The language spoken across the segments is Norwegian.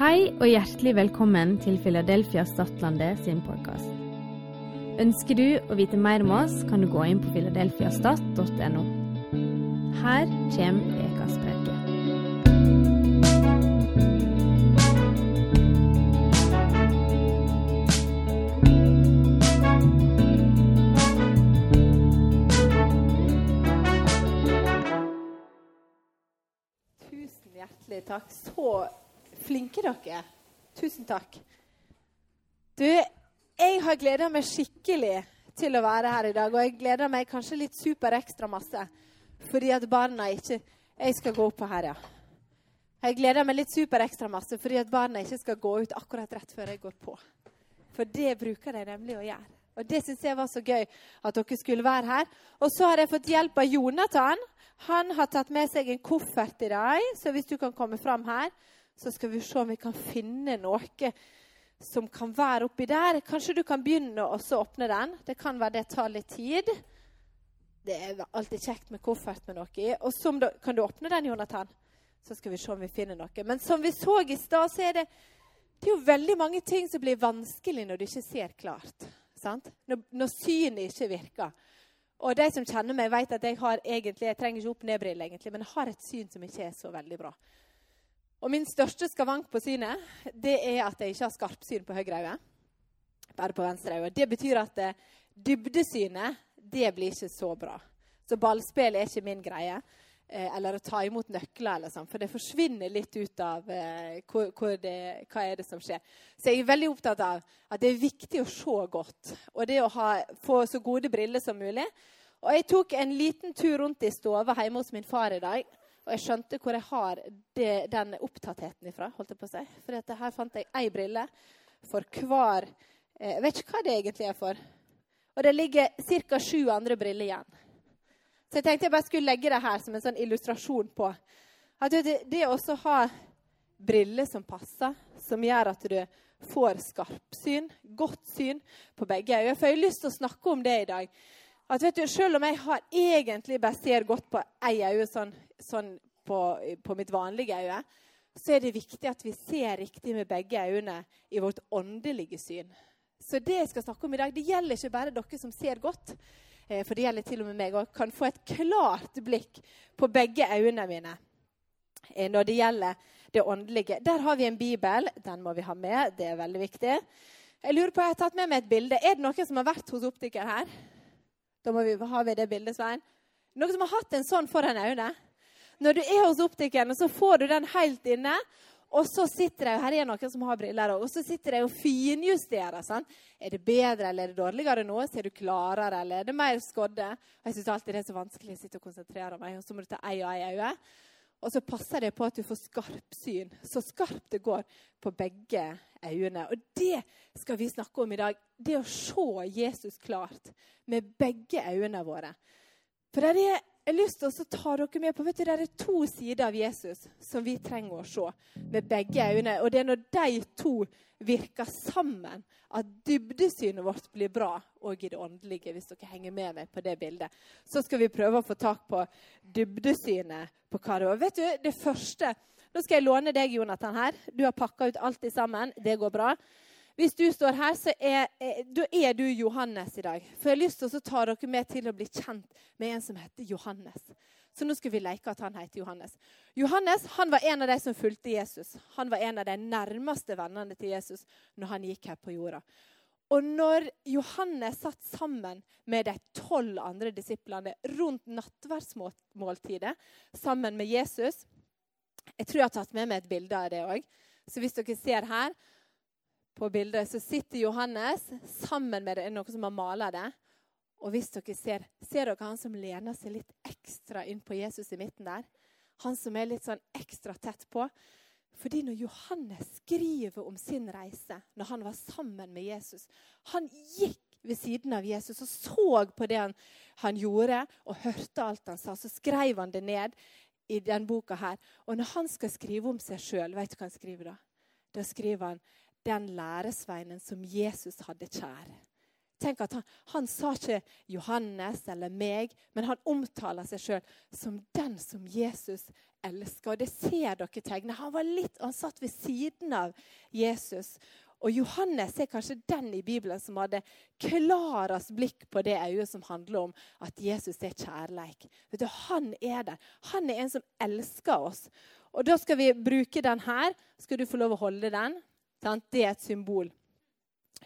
Hei og hjertelig velkommen til Philadelphia Stadlandet sin podkast. Ønsker du å vite mer om oss, kan du gå inn på filadelfiastat.no. Her kommer ukas. Tusen hjertelig takk. Så flinke dere er. Tusen takk. Du, jeg har gleda meg skikkelig til å være her i dag. Og jeg gleder meg kanskje litt super ekstra masse fordi at barna ikke Jeg skal gå opp her, ja. Jeg gleder meg litt super ekstra masse fordi at barna ikke skal gå ut akkurat rett før jeg går på. For det bruker de nemlig å gjøre. Og det syns jeg var så gøy at dere skulle være her. Og så har jeg fått hjelp av Jonathan. Han har tatt med seg en koffert i dag, så hvis du kan komme fram her, så skal vi se om vi kan finne noe som kan være oppi der. Kanskje du kan begynne å åpne den. Det kan være det tar litt tid. Det er alltid kjekt med koffert med noe i. Og så kan du åpne den, Jonathan. Så skal vi se om vi finner noe. Men som vi så i stad, så er det, det er jo veldig mange ting som blir vanskelig når du ikke ser klart. Sant? Når, når synet ikke virker. Og de som kjenner meg, vet at jeg har egentlig, jeg trenger ikke opp-ned-briller, egentlig, men jeg har et syn som ikke er så veldig bra. Og min største skavank på synet det er at jeg ikke har skarpsyn på høyre øye. Bare på venstre øye. Det betyr at eh, dybdesynet det blir ikke så bra. Så ballspill er ikke min greie. Eh, eller å ta imot nøkler, eller sånn, for det forsvinner litt ut av eh, hvor, hvor det, hva er det som skjer. Så jeg er veldig opptatt av at det er viktig å se godt, og det å ha, få så gode briller som mulig. Og Jeg tok en liten tur rundt i stua hjemme hos min far i dag. Og jeg skjønte hvor jeg har det, den opptattheten ifra. holdt jeg på å si. For her fant jeg ei brille for hver eh, Jeg vet ikke hva det egentlig er for. Og det ligger ca. sju andre briller igjen. Så jeg tenkte jeg bare skulle legge det her som en sånn illustrasjon på at det, det å ha briller som passer, som gjør at du får skarpsyn, godt syn på begge øyne. For jeg har lyst til å snakke om det i dag. At vet du, Selv om jeg har egentlig bare ser godt på ei øye, sånn, sånn på, på, mitt vanlige øye, så er det viktig at vi ser riktig med begge øynene i vårt åndelige syn. Så det jeg skal snakke om i dag, det gjelder ikke bare dere som ser godt. Eh, for det gjelder til og med meg òg, kan få et klart blikk på begge øynene mine eh, når det gjelder det åndelige. Der har vi en bibel. Den må vi ha med. Det er veldig viktig. Jeg lurer på, jeg har tatt med meg et bilde. Er det noen som har vært hos optiker her? Da må vi, ha ved det bildet, Svein. Noen som har hatt en sånn foran øynene? Når du er hos optikeren, så får du den helt inne. Og så sitter de, her er noen som har briller og så sitter de og finjusterer. Sånn. Er det bedre eller er det dårligere nå? Ser du klarere eller er det mer skodde? Og jeg syns alltid det er så vanskelig å sitte og konsentrere meg. Og så må du ta ei og ei øye. Og så passer det på at du får skarpsyn. Så skarpt det går på begge øyne. Og det skal vi snakke om i dag. Det å se Jesus klart med begge øynene våre. For det er jeg har lyst til å ta dere med på vet du, Det er to sider av Jesus som vi trenger å se med begge øyne. Og det er når de to virker sammen, at dybdesynet vårt blir bra òg i det åndelige. Hvis dere henger med meg på det bildet. Så skal vi prøve å få tak på dybdesynet på hva det var. Vet du, det første Nå skal jeg låne deg, Jonathan, her. Du har pakka ut alt sammen. Det går bra. Hvis du står her, så er, er, er, du Johannes i dag. For jeg har lyst til å ta dere med til å bli kjent med en som heter Johannes. Så nå skal vi leke at han heter Johannes. Johannes han var en av de som fulgte Jesus. Han var en av de nærmeste vennene til Jesus når han gikk her på jorda. Og når Johannes satt sammen med de tolv andre disiplene rundt nattverdsmåltidet sammen med Jesus Jeg tror jeg har tatt med meg et bilde av det òg. Så hvis dere ser her, på bildet så sitter Johannes sammen med det, noen som har malt det. Og hvis dere ser, ser dere han som lener seg litt ekstra inn på Jesus i midten der? Han som er litt sånn ekstra tett på. Fordi når Johannes skriver om sin reise, når han var sammen med Jesus Han gikk ved siden av Jesus og så på det han, han gjorde, og hørte alt han sa. Så skrev han det ned i den boka her. Og når han skal skrive om seg sjøl, vet du hva han skriver da? Da skriver han den læresveinen som Jesus hadde kjær. Tenk at han, han, sa ikke Johannes eller meg, men han omtaler seg sjøl som den som Jesus elsker. Og det ser dere tegne. Han, var litt, han satt ved siden av Jesus. Og Johannes er kanskje den i Bibelen som hadde klarest blikk på det øyet som handler om at Jesus er kjærleik. Du, Han er der. Han er en som elsker oss. Og Da skal vi bruke den her. Skal du få lov å holde den? Det er et symbol.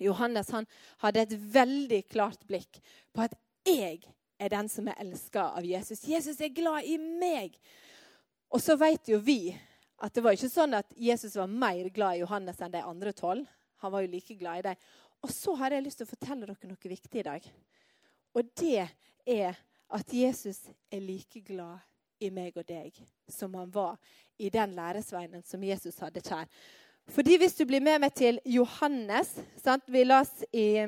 Johannes han hadde et veldig klart blikk på at jeg er den som er elska av Jesus. Jesus er glad i meg. Og så vet jo vi at det var ikke sånn at Jesus var mer glad i Johannes enn de andre tolv. Han var jo like glad i dem. Og så har jeg lyst til å fortelle dere noe viktig i dag. Og det er at Jesus er like glad i meg og deg som han var i den læresveinen som Jesus hadde kjær. Fordi Hvis du blir med meg til Johannes sant? Vi las i,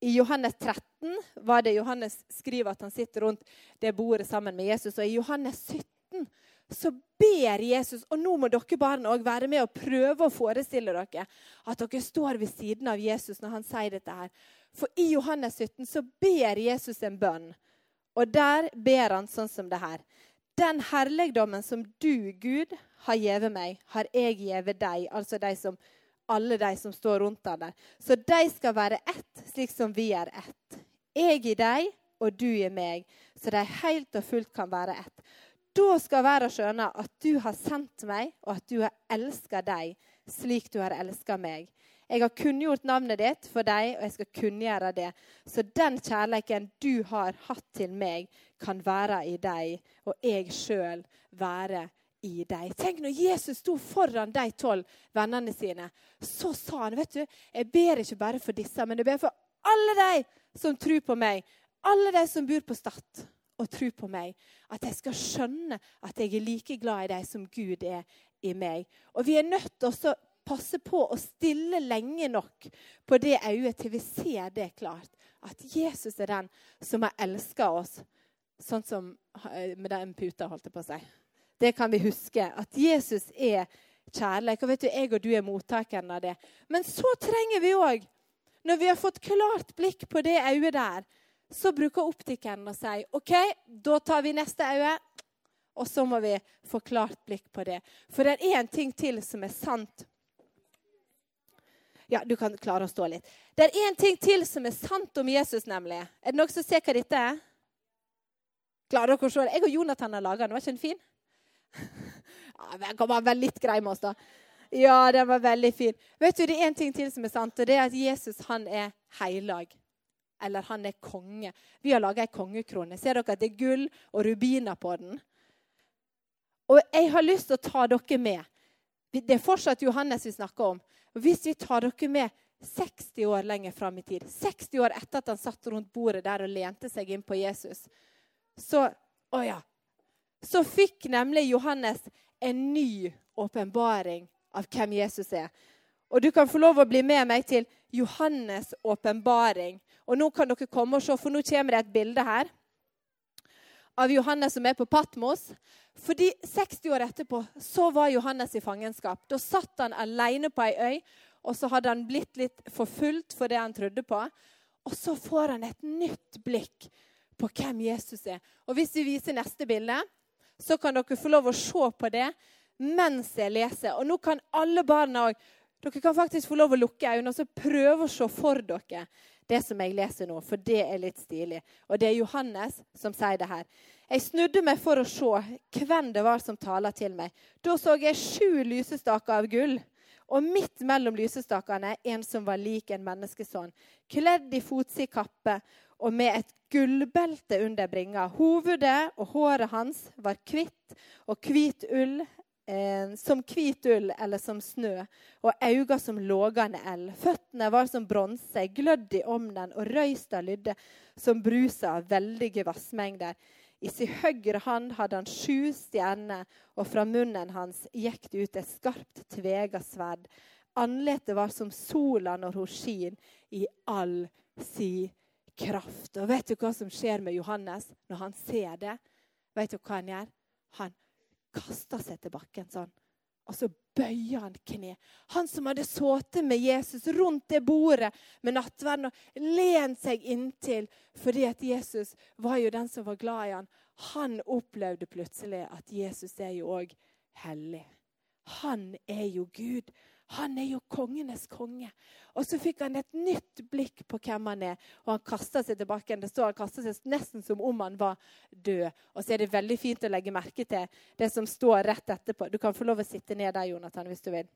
i, Johannes 13 var det Johannes skriver at han sitter rundt det bordet sammen med Jesus. Og i Johannes 17 så ber Jesus Og nå må dere barn òg være med og prøve å forestille dere at dere står ved siden av Jesus når han sier dette her. For i Johannes 17 så ber Jesus en bønn. Og der ber han sånn som det her. Den herligdommen som du, Gud, har gjeve meg, har jeg gjeve deg. Altså de som, alle de som står rundt han der. Så de skal være ett, slik som vi er ett. Jeg i deg, og du i meg. Så de helt og fullt kan være ett. Da skal verden skjønne at du har sendt meg, og at du har elska deg slik du har elska meg. Jeg har kunngjort navnet ditt for deg, og jeg skal kunngjøre det. Så den kjærleiken du har hatt til meg, kan være i deg, og jeg sjøl være i deg. Tenk når Jesus sto foran de tolv vennene sine, så sa han vet du, jeg ber ikke bare for disse, men jeg ber for alle de som tror på meg. Alle de som bor på Stad og tror på meg. At jeg skal skjønne at jeg er like glad i dem som Gud er i meg. Og vi er nødt til å passe på å stille lenge nok på det øyet til vi ser det klart. At Jesus er den som har elska oss sånn som eh, med den puta, holdt jeg på si. Det kan vi huske. At Jesus er kjærlighet. Og vet du, jeg og du er mottakeren av det. Men så trenger vi òg, når vi har fått klart blikk på det øyet der, så bruker optikeren å si OK, da tar vi neste øye. Og så må vi få klart blikk på det. For det er en ting til som er sant ja, du kan klare å stå litt. Det er én ting til som er sant om Jesus, nemlig. Er det noen som ser hva dette er? Klarer dere å se det? Jeg og Jonathan har laga den. Var ikke den fin? Ja, den kan være litt grei med oss, da. Ja, den var veldig fin. Vet du, Det er én ting til som er sant, og det er at Jesus han er heilag. Eller han er konge. Vi har laga ei kongekrone. Ser dere at det er gull og rubiner på den? Og jeg har lyst til å ta dere med. Det er fortsatt Johannes vi snakker om. Hvis vi tar dere med 60 år lenger fram i tid, 60 år etter at han satt rundt bordet der og lente seg inn på Jesus, så, å ja, så fikk nemlig Johannes en ny åpenbaring av hvem Jesus er. Og Du kan få lov å bli med meg til Johannes' åpenbaring. Og Nå kan dere komme og se, for nå kommer det et bilde her av Johannes som er på Patmos. Fordi 60 år etterpå så var Johannes i fangenskap. Da satt han alene på ei øy, og så hadde han blitt litt forfulgt for det han trodde på. Og så får han et nytt blikk på hvem Jesus er. Og Hvis vi viser neste bilde, så kan dere få lov å se på det mens jeg leser. Og nå kan alle barna òg Dere kan faktisk få lov å lukke øynene og prøve å se for dere det som jeg leser nå, for det er litt stilig. Og det er Johannes som sier det her. Jeg snudde meg for å se hvem det var som taler til meg. Da så jeg sju lysestaker av gull, og midt mellom lysestakene en som var lik en menneskesønn, kledd i fotsid kappe og med et gullbelte under bringa. Hovedet og håret hans var hvitt, og hvit ull eh, som hvit ull eller som snø, og øyne som lågende eld. Føttene var som bronse, glødd i omnen, og røysta lydde som brusa av veldige vassmengder. I sin høyre hand hadde han sju stjerner, og fra munnen hans gikk det ut et skarpt tvega sverd. Andletet var som sola når hun skin, i all si kraft. Og Vet du hva som skjer med Johannes når han ser det? Vet du hva han gjør? Han kaster seg til bakken sånn. Og så bøyer han kne. Han som hadde sittet med Jesus rundt det bordet med nattverden og lent seg inntil fordi at Jesus var jo den som var glad i han. Han opplevde plutselig at Jesus er jo òg hellig. Han er jo Gud. Han er jo kongenes konge. Og så fikk han et nytt blikk på hvem han er, og han kasta seg tilbake. Det står han kasta seg nesten som om han var død. Og så er det veldig fint å legge merke til det som står rett etterpå. Du kan få lov å sitte ned der, Jonathan, hvis du vil.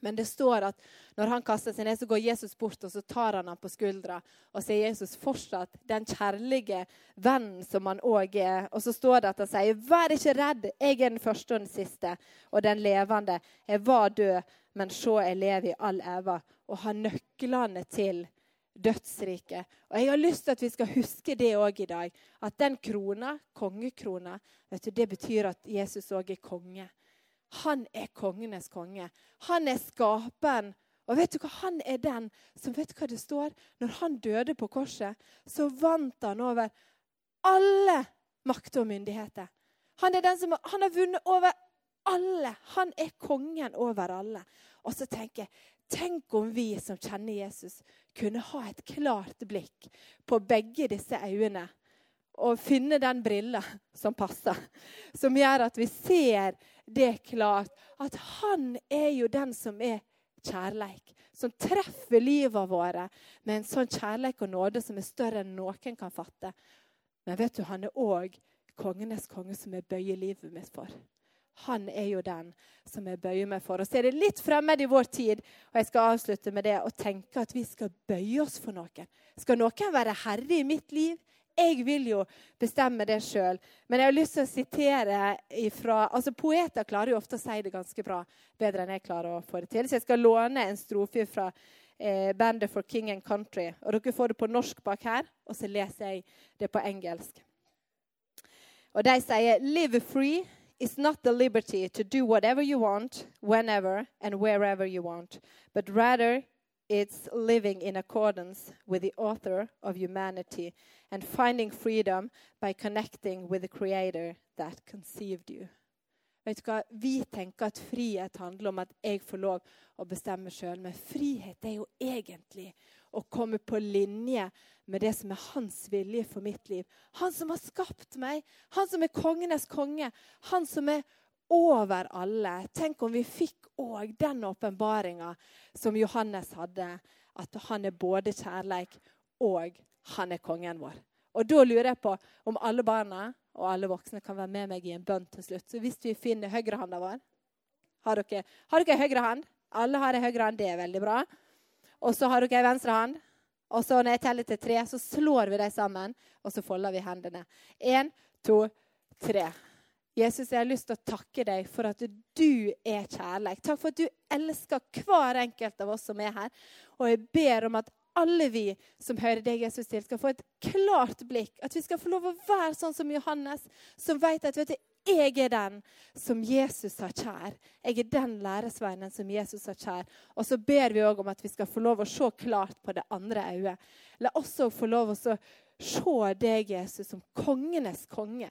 Men det står at når han kaster seg ned, så går Jesus bort og så tar han ham på skuldra. Og så er Jesus fortsatt den kjærlige vennen som han òg er. Og så står det at han sier, 'Vær ikke redd, jeg er den første og den siste, og den levende.' 'Jeg var død, men se, jeg lever i all eva.' og har nøklene til dødsriket. Og Jeg har lyst til at vi skal huske det òg i dag. At den krona, kongekrona, vet du, det betyr at Jesus òg er konge. Han er kongenes konge. Han er skaperen. Og vet du hva? Han er den som vet du hva det står? Når han døde på korset, så vant han over alle makter og myndigheter. Han er den som han har vunnet over alle. Han er kongen over alle. Og så tenker jeg Tenk om vi som kjenner Jesus, kunne ha et klart blikk på begge disse øynene. Og finne den brilla som passer, som gjør at vi ser det klart. At han er jo den som er kjærleik. Som treffer livet våre med en sånn kjærleik og nåde som er større enn noen kan fatte. Men vet du, han er òg kongenes konge som jeg bøyer livet mitt for. Han er jo den som jeg bøyer meg for. Og så er det litt fremmed i vår tid, og jeg skal avslutte med det, å tenke at vi skal bøye oss for noen. Skal noen være herre i mitt liv? Jeg vil jo bestemme det sjøl. Men jeg har lyst til å sitere ifra altså Poeter klarer jo ofte å si det ganske bra. Bedre enn jeg klarer å få det til. Så jeg skal låne en strofe fra eh, bandet For King and Country. Og dere får det på norsk bak her, og så leser jeg det på engelsk. Og de sier 'Live free' is not the liberty to do whatever you want, whenever and wherever you want, but rather it's living in accordance with the author of humanity and finding freedom by connecting with the creator that conceived you. Vet du hva? Vi tenker at frihet handler om at jeg får lov å bestemme sjøl, men frihet er jo egentlig å komme på linje med det som er hans vilje for mitt liv. Han som har skapt meg, han som er kongenes konge, han som er over alle. Tenk om vi fikk òg den åpenbaringa som Johannes hadde. At han er både kjærleik og han er kongen vår. Og Da lurer jeg på om alle barna og alle voksne kan være med meg i en bønn til slutt. Så hvis vi finner høyrehånda vår Har dere, har dere høyre hand? Alle har høyre hand. Det er veldig bra. Og så har dere venstre hand. Og så når jeg teller til tre, så slår vi dem sammen, og så folder vi hendene. Én, to, tre. Jesus, jeg har lyst til å takke deg for at du er kjærlighet. Takk for at du elsker hver enkelt av oss som er her. Og jeg ber om at alle vi som hører deg, Jesus, til, skal få et klart blikk. At vi skal få lov å være sånn som Johannes, som vet at vet du, jeg er den som Jesus har kjær. Jeg er den læresveinen som Jesus har kjær. Og så ber vi òg om at vi skal få lov å se klart på det andre øyet. La oss òg få lov å se deg, Jesus, som kongenes konge.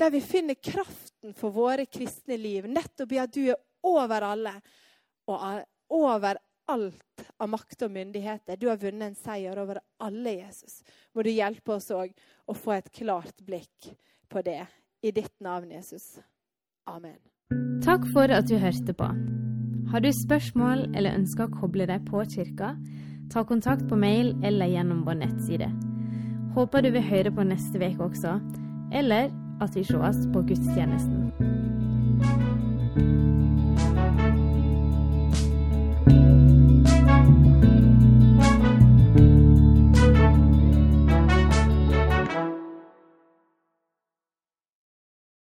Der vi finner kraften for våre kristne liv, nettopp i at du er over alle. Og over alt av makt og myndigheter. Du har vunnet en seier over alle, Jesus. Må du hjelpe oss òg å få et klart blikk på det i ditt navn, Jesus. Amen. Takk for at du hørte på. Har du spørsmål eller ønsker å koble deg på kirka, ta kontakt på mail eller gjennom vår nettside. Håper du vil høre på neste uke også, eller at vi sees på gudstjenesten.